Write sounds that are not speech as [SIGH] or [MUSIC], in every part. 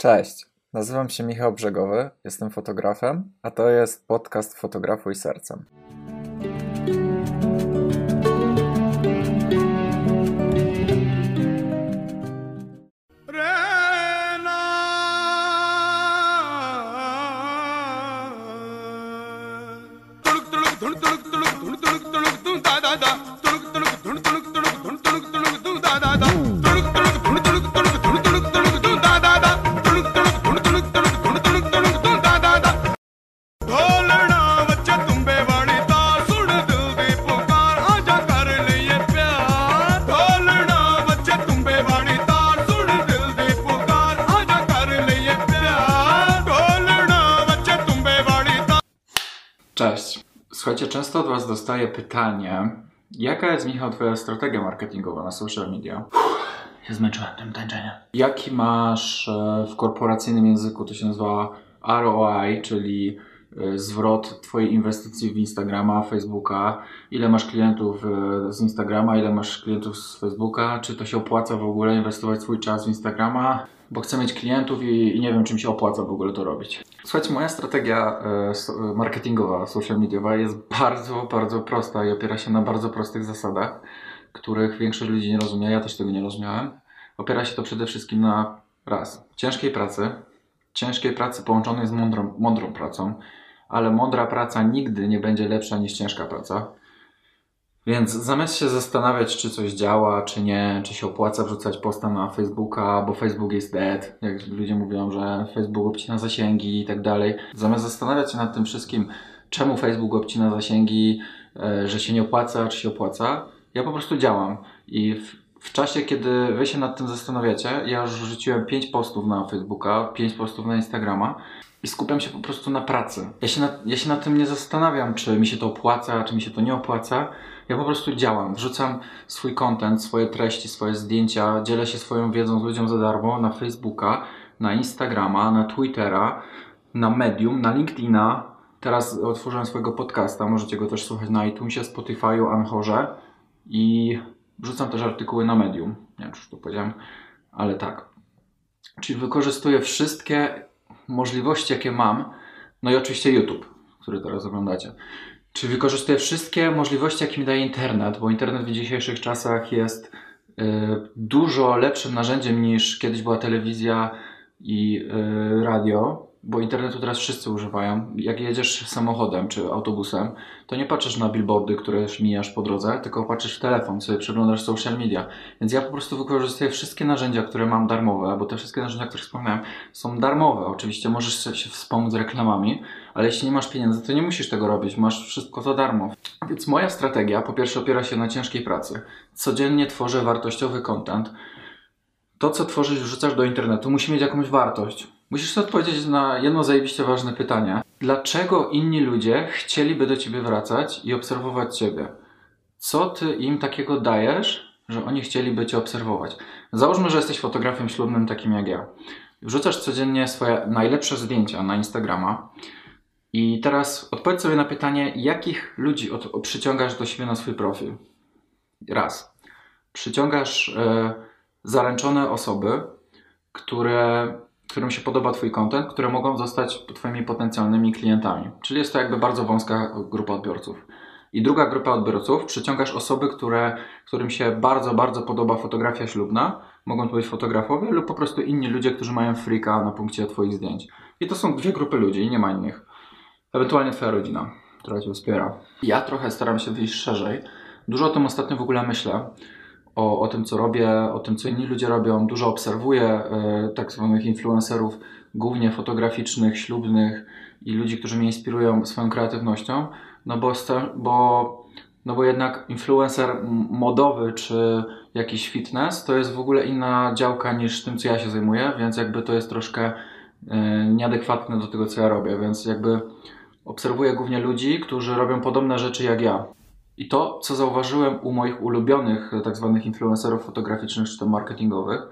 Cześć, nazywam się Michał Brzegowy, jestem fotografem, a to jest podcast Fotografuj Sercem. Dostaję pytanie, jaka jest, Michał, Twoja strategia marketingowa na social media? się zmęczyłem tym tańczeniem. Jaki masz e, w korporacyjnym języku, to się nazywa ROI, czyli e, zwrot Twojej inwestycji w Instagrama, Facebooka, ile masz klientów e, z Instagrama, ile masz klientów z Facebooka, czy to się opłaca w ogóle inwestować swój czas w Instagrama, bo chcę mieć klientów i, i nie wiem, czy mi się opłaca w ogóle to robić. Słuchajcie, moja strategia e, e, marketingowa, social mediowa jest bardzo, bardzo prosta i opiera się na bardzo prostych zasadach, których większość ludzi nie rozumie, ja też tego nie rozumiałem. Opiera się to przede wszystkim na raz, ciężkiej pracy, ciężkiej pracy połączonej z mądrą, mądrą pracą, ale mądra praca nigdy nie będzie lepsza niż ciężka praca. Więc zamiast się zastanawiać, czy coś działa, czy nie, czy się opłaca wrzucać posta na Facebooka, bo Facebook jest dead, jak ludzie mówią, że Facebook obcina zasięgi i tak dalej. Zamiast zastanawiać się nad tym wszystkim, czemu Facebook obcina zasięgi, e, że się nie opłaca, czy się opłaca, ja po prostu działam. I w, w czasie, kiedy wy się nad tym zastanawiacie, ja już wrzuciłem 5 postów na Facebooka, 5 postów na Instagrama i skupiam się po prostu na pracy. Ja się, nad, ja się nad tym nie zastanawiam, czy mi się to opłaca, czy mi się to nie opłaca. Ja po prostu działam, wrzucam swój content, swoje treści, swoje zdjęcia, dzielę się swoją wiedzą z ludziom za darmo na Facebooka, na Instagrama, na Twittera, na Medium, na LinkedIna. Teraz otworzyłem swojego podcasta, możecie go też słuchać na iTunesie, Spotify'u, Anchorze i wrzucam też artykuły na Medium. Nie wiem, czy już to powiedziałem, ale tak. Czyli wykorzystuję wszystkie możliwości, jakie mam, no i oczywiście YouTube, który teraz oglądacie. Czyli wykorzystuję wszystkie możliwości, jakie mi daje internet, bo internet w dzisiejszych czasach jest y, dużo lepszym narzędziem niż kiedyś była telewizja i y, radio, bo internetu teraz wszyscy używają. Jak jedziesz samochodem czy autobusem, to nie patrzysz na billboardy, które mijasz po drodze, tylko patrzysz w telefon, sobie przeglądasz social media. Więc ja po prostu wykorzystuję wszystkie narzędzia, które mam darmowe, bo te wszystkie narzędzia, o których wspomniałem, są darmowe. Oczywiście możesz się wspomóc reklamami, ale jeśli nie masz pieniędzy, to nie musisz tego robić, masz wszystko za darmo. Więc moja strategia po pierwsze opiera się na ciężkiej pracy. Codziennie tworzę wartościowy content. To, co tworzysz, wrzucasz do internetu, musi mieć jakąś wartość. Musisz odpowiedzieć na jedno zajebiście ważne pytanie. Dlaczego inni ludzie chcieliby do ciebie wracać i obserwować ciebie? Co ty im takiego dajesz, że oni chcieliby cię obserwować? Załóżmy, że jesteś fotografem ślubnym takim jak ja. Wrzucasz codziennie swoje najlepsze zdjęcia na Instagrama. I teraz odpowiedz sobie na pytanie, jakich ludzi od, przyciągasz do siebie na swój profil. Raz. Przyciągasz e, zaręczone osoby, które, którym się podoba Twój content, które mogą zostać Twoimi potencjalnymi klientami. Czyli jest to jakby bardzo wąska grupa odbiorców. I druga grupa odbiorców, przyciągasz osoby, które, którym się bardzo, bardzo podoba fotografia ślubna. Mogą to być fotografowie lub po prostu inni ludzie, którzy mają freaka na punkcie Twoich zdjęć. I to są dwie grupy ludzi nie ma innych. Ewentualnie Twoja rodzina, która Cię wspiera. Ja trochę staram się wyjść szerzej. Dużo o tym ostatnio w ogóle myślę. O, o tym, co robię, o tym, co inni ludzie robią. Dużo obserwuję e, tak zwanych influencerów, głównie fotograficznych, ślubnych i ludzi, którzy mnie inspirują swoją kreatywnością. No bo, bo, no bo jednak influencer modowy czy jakiś fitness to jest w ogóle inna działka niż tym, co ja się zajmuję, więc jakby to jest troszkę e, nieadekwatne do tego, co ja robię, więc jakby obserwuję głównie ludzi, którzy robią podobne rzeczy jak ja. I to, co zauważyłem u moich ulubionych e, tak zwanych influencerów fotograficznych czy to marketingowych,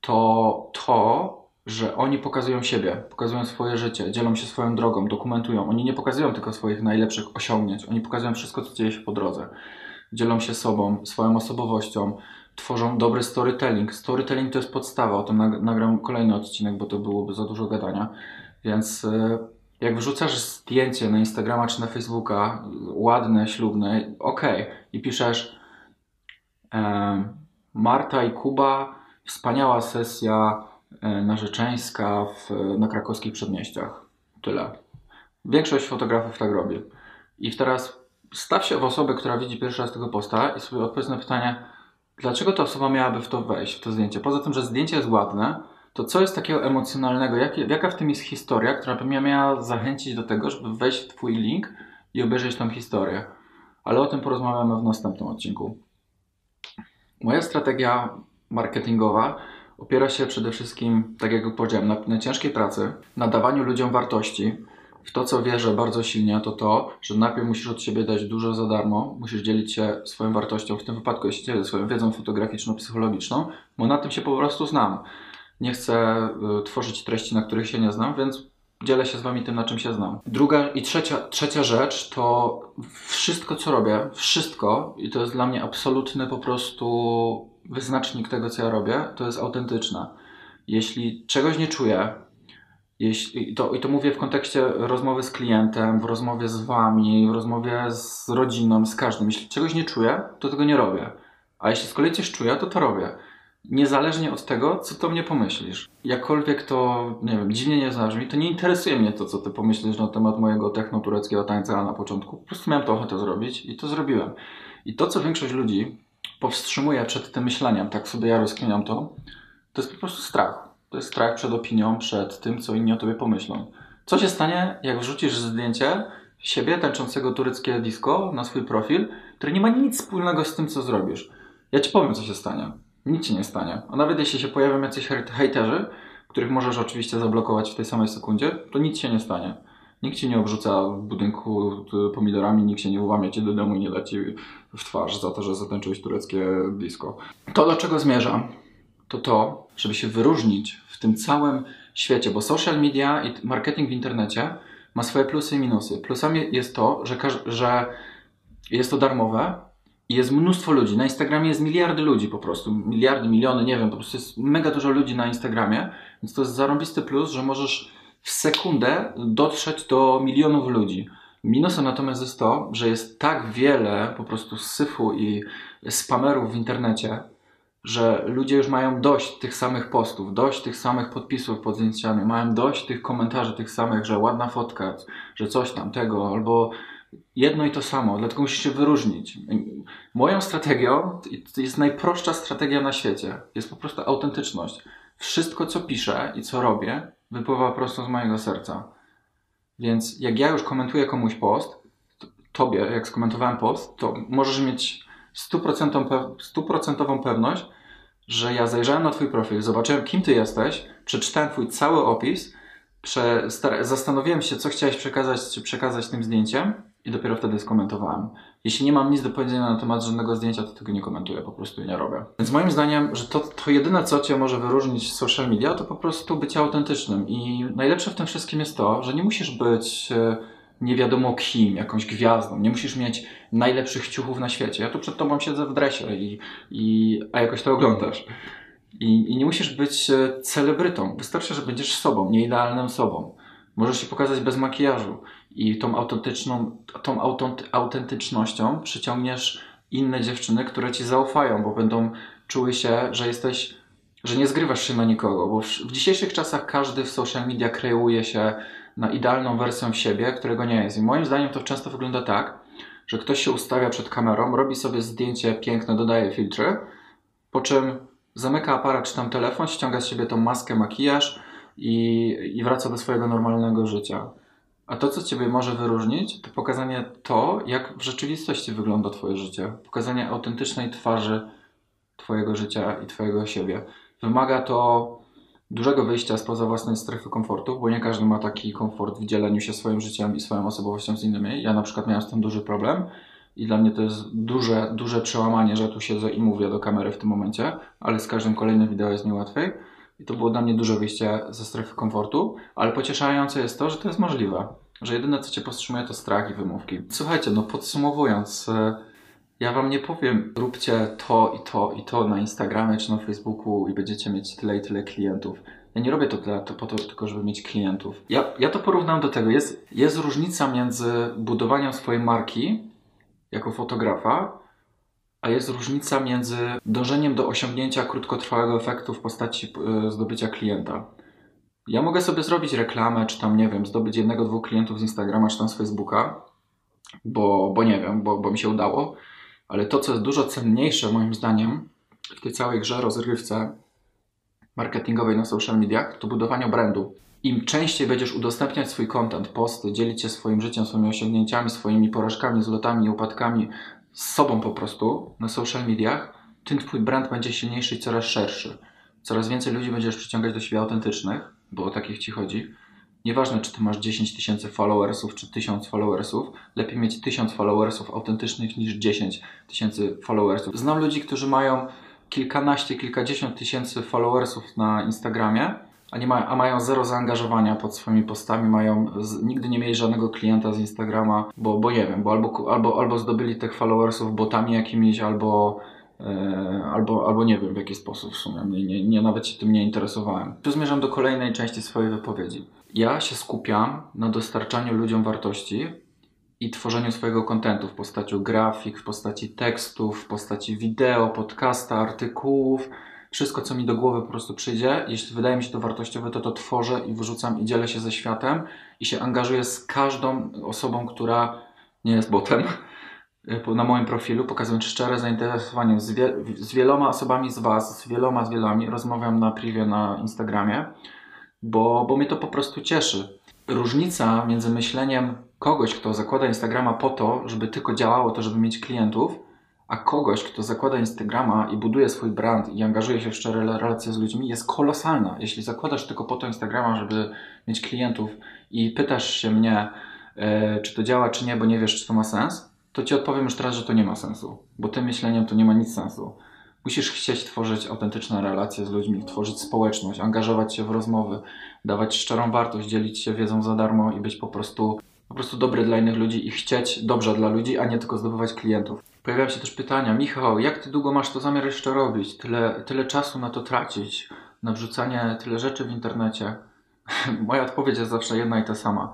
to to, że oni pokazują siebie, pokazują swoje życie, dzielą się swoją drogą, dokumentują. Oni nie pokazują tylko swoich najlepszych osiągnięć, oni pokazują wszystko, co dzieje się po drodze. Dzielą się sobą, swoją osobowością, tworzą dobry storytelling. Storytelling to jest podstawa, o tym nag- nagram kolejny odcinek, bo to byłoby za dużo gadania. Więc y, jak wrzucasz zdjęcie na Instagrama czy na Facebooka, ładne, ślubne, okej, i piszesz e, Marta i Kuba, wspaniała sesja e, narzeczeńska w, na krakowskich przedmieściach. Tyle. Większość fotografów tak robi. I teraz staw się w osobę, która widzi pierwszy raz tego posta i sobie odpowiedz na pytanie, dlaczego ta osoba miałaby w to wejść, w to zdjęcie. Poza tym, że zdjęcie jest ładne, to co jest takiego emocjonalnego, jak, jaka w tym jest historia, która by mnie miała zachęcić do tego, żeby wejść w Twój link i obejrzeć tą historię. Ale o tym porozmawiamy w następnym odcinku. Moja strategia marketingowa opiera się przede wszystkim, tak jak powiedziałem, na, na ciężkiej pracy, na dawaniu ludziom wartości. W to, co wierzę bardzo silnie, to to, że najpierw musisz od siebie dać dużo za darmo, musisz dzielić się swoją wartością, w tym wypadku ja się dzielę swoją wiedzą fotograficzno-psychologiczną, bo na tym się po prostu znam. Nie chcę y, tworzyć treści, na których się nie znam, więc dzielę się z Wami tym, na czym się znam. Druga i trzecia, trzecia rzecz to wszystko, co robię, wszystko, i to jest dla mnie absolutny po prostu wyznacznik tego, co ja robię, to jest autentyczne. Jeśli czegoś nie czuję, jeśli, to, I to mówię w kontekście rozmowy z klientem, w rozmowie z wami, w rozmowie z rodziną, z każdym. Jeśli czegoś nie czuję, to tego nie robię. A jeśli z kolei coś czuję, to to robię. Niezależnie od tego, co to mnie pomyślisz. Jakkolwiek to, nie wiem, dziwnie nie zabrzmi, to nie interesuje mnie to, co ty pomyślisz na temat mojego techno-tureckiego tańca na początku. Po prostu miałem to ochotę zrobić i to zrobiłem. I to, co większość ludzi powstrzymuje przed tym myśleniem, tak sobie ja rozkminiam to, to jest po prostu strach. To jest strach przed opinią, przed tym, co inni o tobie pomyślą. Co się stanie, jak wrzucisz zdjęcie siebie tańczącego tureckie disco na swój profil, który nie ma nic wspólnego z tym, co zrobisz? Ja ci powiem, co się stanie. Nic się nie stanie. A nawet jeśli się pojawią jacyś hejt- hejterzy, których możesz oczywiście zablokować w tej samej sekundzie, to nic się nie stanie. Nikt ci nie obrzuca w budynku pomidorami, nikt się nie włamie cię do domu i nie da ci w twarz za to, że zatańczyłeś tureckie disco. To, do czego zmierzam, to to, żeby się wyróżnić w tym całym świecie, bo social media i marketing w internecie ma swoje plusy i minusy. Plusami jest to, że, że jest to darmowe jest mnóstwo ludzi. Na Instagramie jest miliardy ludzi po prostu. Miliardy, miliony, nie wiem, po prostu jest mega dużo ludzi na Instagramie, więc to jest zarąbisty plus, że możesz w sekundę dotrzeć do milionów ludzi. Minusem natomiast jest to, że jest tak wiele po prostu syfu i spamerów w internecie, że ludzie już mają dość tych samych postów, dość tych samych podpisów pod zdjęciami, mają dość tych komentarzy tych samych, że ładna fotka, że coś tam tego, albo jedno i to samo, dlatego musisz się wyróżnić. Moją strategią to jest najprostsza strategia na świecie. Jest po prostu autentyczność. Wszystko, co piszę i co robię, wypływa prosto z mojego serca. Więc jak ja już komentuję komuś post, to, tobie, jak skomentowałem post, to możesz mieć stuprocentową pe- stuprocentową pewność, że ja zajrzałem na twój profil, zobaczyłem kim ty jesteś, przeczytałem twój cały opis, zastanowiłem się, co chciałeś przekazać, przekazać tym zdjęciem i dopiero wtedy skomentowałem. Jeśli nie mam nic do powiedzenia na temat żadnego zdjęcia, to tego nie komentuję, po prostu nie robię. Więc moim zdaniem, że to, to jedyne, co cię może wyróżnić z social media, to po prostu bycie autentycznym. I najlepsze w tym wszystkim jest to, że nie musisz być e, nie wiadomo kim, jakąś gwiazdą, nie musisz mieć najlepszych ciuchów na świecie. Ja tu przed tobą siedzę w dresie, i, i, a jakoś to oglądasz. I, I nie musisz być e, celebrytą. Wystarczy, że będziesz sobą, nieidealnym sobą. Możesz się pokazać bez makijażu i tą autentyczną, tą autent, autentycznością przyciągniesz inne dziewczyny, które ci zaufają, bo będą czuły się, że jesteś, że nie zgrywasz się na nikogo, bo w, w dzisiejszych czasach każdy w social media kreuje się na idealną wersję siebie, którego nie jest. I moim zdaniem to często wygląda tak, że ktoś się ustawia przed kamerą, robi sobie zdjęcie piękne, dodaje filtry, po czym zamyka aparat czy tam telefon, ściąga z siebie tą maskę, makijaż i, i wraca do swojego normalnego życia. A to, co Ciebie może wyróżnić, to pokazanie to, jak w rzeczywistości wygląda Twoje życie. Pokazanie autentycznej twarzy Twojego życia i Twojego siebie. Wymaga to dużego wyjścia spoza własnej strefy komfortu, bo nie każdy ma taki komfort w dzieleniu się swoim życiem i swoją osobowością z innymi. Ja na przykład miałem z tym duży problem i dla mnie to jest duże, duże przełamanie, że tu siedzę i mówię do kamery w tym momencie, ale z każdym kolejnym wideo jest mi łatwiej. I to było dla mnie duże wyjście ze strefy komfortu, ale pocieszające jest to, że to jest możliwe. Że jedyne co Cię powstrzymuje to strach i wymówki. Słuchajcie, no podsumowując, e, Ja wam nie powiem, róbcie to i to i to na Instagramie czy na Facebooku i będziecie mieć tyle i tyle klientów. Ja nie robię to, dla, to po to tylko, żeby mieć klientów. Ja, ja to porównam do tego. Jest, jest różnica między budowaniem swojej marki jako fotografa, a jest różnica między dążeniem do osiągnięcia krótkotrwałego efektu w postaci e, zdobycia klienta. Ja mogę sobie zrobić reklamę, czy tam, nie wiem, zdobyć jednego, dwóch klientów z Instagrama, czy tam z Facebooka, bo, bo nie wiem, bo, bo mi się udało, ale to, co jest dużo cenniejsze moim zdaniem w tej całej grze, rozrywce marketingowej na social mediach, to budowanie brandu. Im częściej będziesz udostępniać swój content, posty, dzielić się swoim życiem, swoimi osiągnięciami, swoimi porażkami, zlotami, upadkami, z sobą po prostu na social mediach, tym twój brand będzie silniejszy i coraz szerszy. Coraz więcej ludzi będziesz przyciągać do siebie autentycznych, bo o takich ci chodzi. Nieważne, czy ty masz 10 tysięcy followersów, czy 1000 followersów, lepiej mieć 1000 followersów autentycznych niż 10 tysięcy followersów. Znam ludzi, którzy mają kilkanaście, kilkadziesiąt tysięcy followersów na Instagramie, a, nie ma, a mają zero zaangażowania pod swoimi postami, mają z, nigdy nie mieli żadnego klienta z Instagrama, bo, bo nie wiem, bo albo, albo, albo zdobyli tych followersów botami jakimiś, albo, e, albo, albo nie wiem w jaki sposób w sumie, nie, nie, nie, nawet się tym nie interesowałem. Tu zmierzam do kolejnej części swojej wypowiedzi. Ja się skupiam na dostarczaniu ludziom wartości i tworzeniu swojego kontentu w postaci grafik, w postaci tekstów, w postaci wideo, podcasta, artykułów, wszystko co mi do głowy po prostu przyjdzie. Jeśli wydaje mi się to wartościowe, to to tworzę i wyrzucam i dzielę się ze światem i się angażuję z każdą osobą, która nie jest botem na moim profilu, pokazując szczere zainteresowanie z, wie, z wieloma osobami z Was, z wieloma, z wieloma. Rozmawiam na privie na Instagramie, bo, bo mnie to po prostu cieszy. Różnica między myśleniem kogoś, kto zakłada Instagrama po to, żeby tylko działało to, żeby mieć klientów, a kogoś, kto zakłada Instagrama i buduje swój brand i angażuje się w szczere relacje z ludźmi, jest kolosalna. Jeśli zakładasz tylko po to Instagrama, żeby mieć klientów i pytasz się mnie, e, czy to działa, czy nie, bo nie wiesz, czy to ma sens, to ci odpowiem już teraz, że to nie ma sensu, bo tym myśleniem to nie ma nic sensu. Musisz chcieć tworzyć autentyczne relacje z ludźmi, tworzyć społeczność, angażować się w rozmowy, dawać szczerą wartość, dzielić się wiedzą za darmo i być po prostu, po prostu dobry dla innych ludzi i chcieć dobrze dla ludzi, a nie tylko zdobywać klientów. Pojawiają się też pytania, Michał, jak ty długo masz to zamiar jeszcze robić? Tyle, tyle czasu na to tracić, na wrzucanie tyle rzeczy w internecie. [LAUGHS] Moja odpowiedź jest zawsze jedna i ta sama.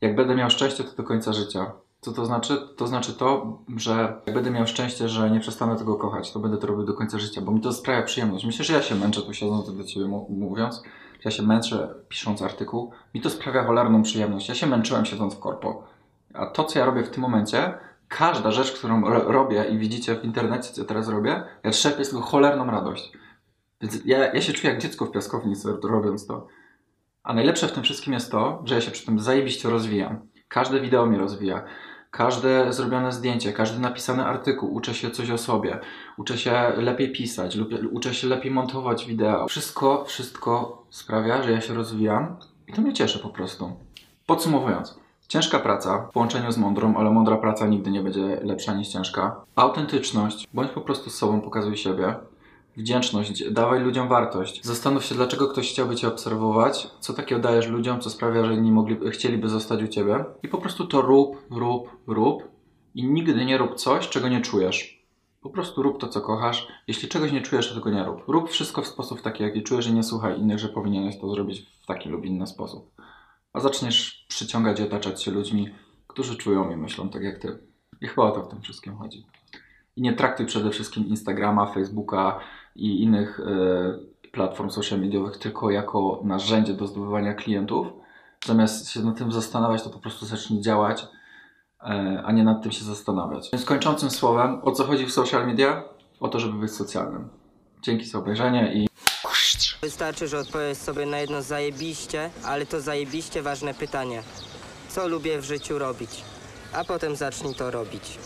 Jak będę miał szczęście, to do końca życia. Co to znaczy? To znaczy to, że jak będę miał szczęście, że nie przestanę tego kochać, to będę to robił do końca życia, bo mi to sprawia przyjemność. Myślę, że ja się męczę tu siedząc do Ciebie mówiąc, ja się męczę pisząc artykuł. Mi to sprawia cholerną przyjemność. Ja się męczyłem siedząc w korpo. A to, co ja robię w tym momencie, każda rzecz, którą ro robię i widzicie w internecie, co teraz robię, ja trzepię z tego cholerną radość. Więc ja, ja się czuję jak dziecko w piaskownicy robiąc to. A najlepsze w tym wszystkim jest to, że ja się przy tym zajebiście rozwijam. Każde wideo mnie rozwija. Każde zrobione zdjęcie, każdy napisany artykuł, uczę się coś o sobie, uczę się lepiej pisać, lub, uczę się lepiej montować wideo. Wszystko, wszystko sprawia, że ja się rozwijam i to mnie cieszy po prostu. Podsumowując, ciężka praca w połączeniu z mądrą, ale mądra praca nigdy nie będzie lepsza niż ciężka. Autentyczność, bądź po prostu z sobą, pokazuj siebie. Wdzięczność, dawaj ludziom wartość. Zastanów się, dlaczego ktoś chciałby Cię obserwować, co takiego dajesz ludziom, co sprawia, że inni mogli, chcieliby zostać u Ciebie. I po prostu to rób, rób, rób i nigdy nie rób coś, czego nie czujesz. Po prostu rób to, co kochasz. Jeśli czegoś nie czujesz, to tego nie rób. Rób wszystko w sposób taki, jaki czujesz i nie słuchaj innych, że powinieneś to zrobić w taki lub inny sposób. A zaczniesz przyciągać i otaczać się ludźmi, którzy czują i myślą tak jak Ty. I chyba o to w tym wszystkim chodzi. I nie traktuj przede wszystkim Instagrama, Facebooka, i innych e, platform social mediowych tylko jako narzędzie do zdobywania klientów. Zamiast się nad tym zastanawiać, to po prostu zacznij działać, e, a nie nad tym się zastanawiać. Więc kończącym słowem, o co chodzi w social media? O to, żeby być socjalnym. Dzięki za obejrzenie i Wystarczy, że odpowiesz sobie na jedno zajebiście, ale to zajebiście ważne pytanie. Co lubię w życiu robić? A potem zacznij to robić.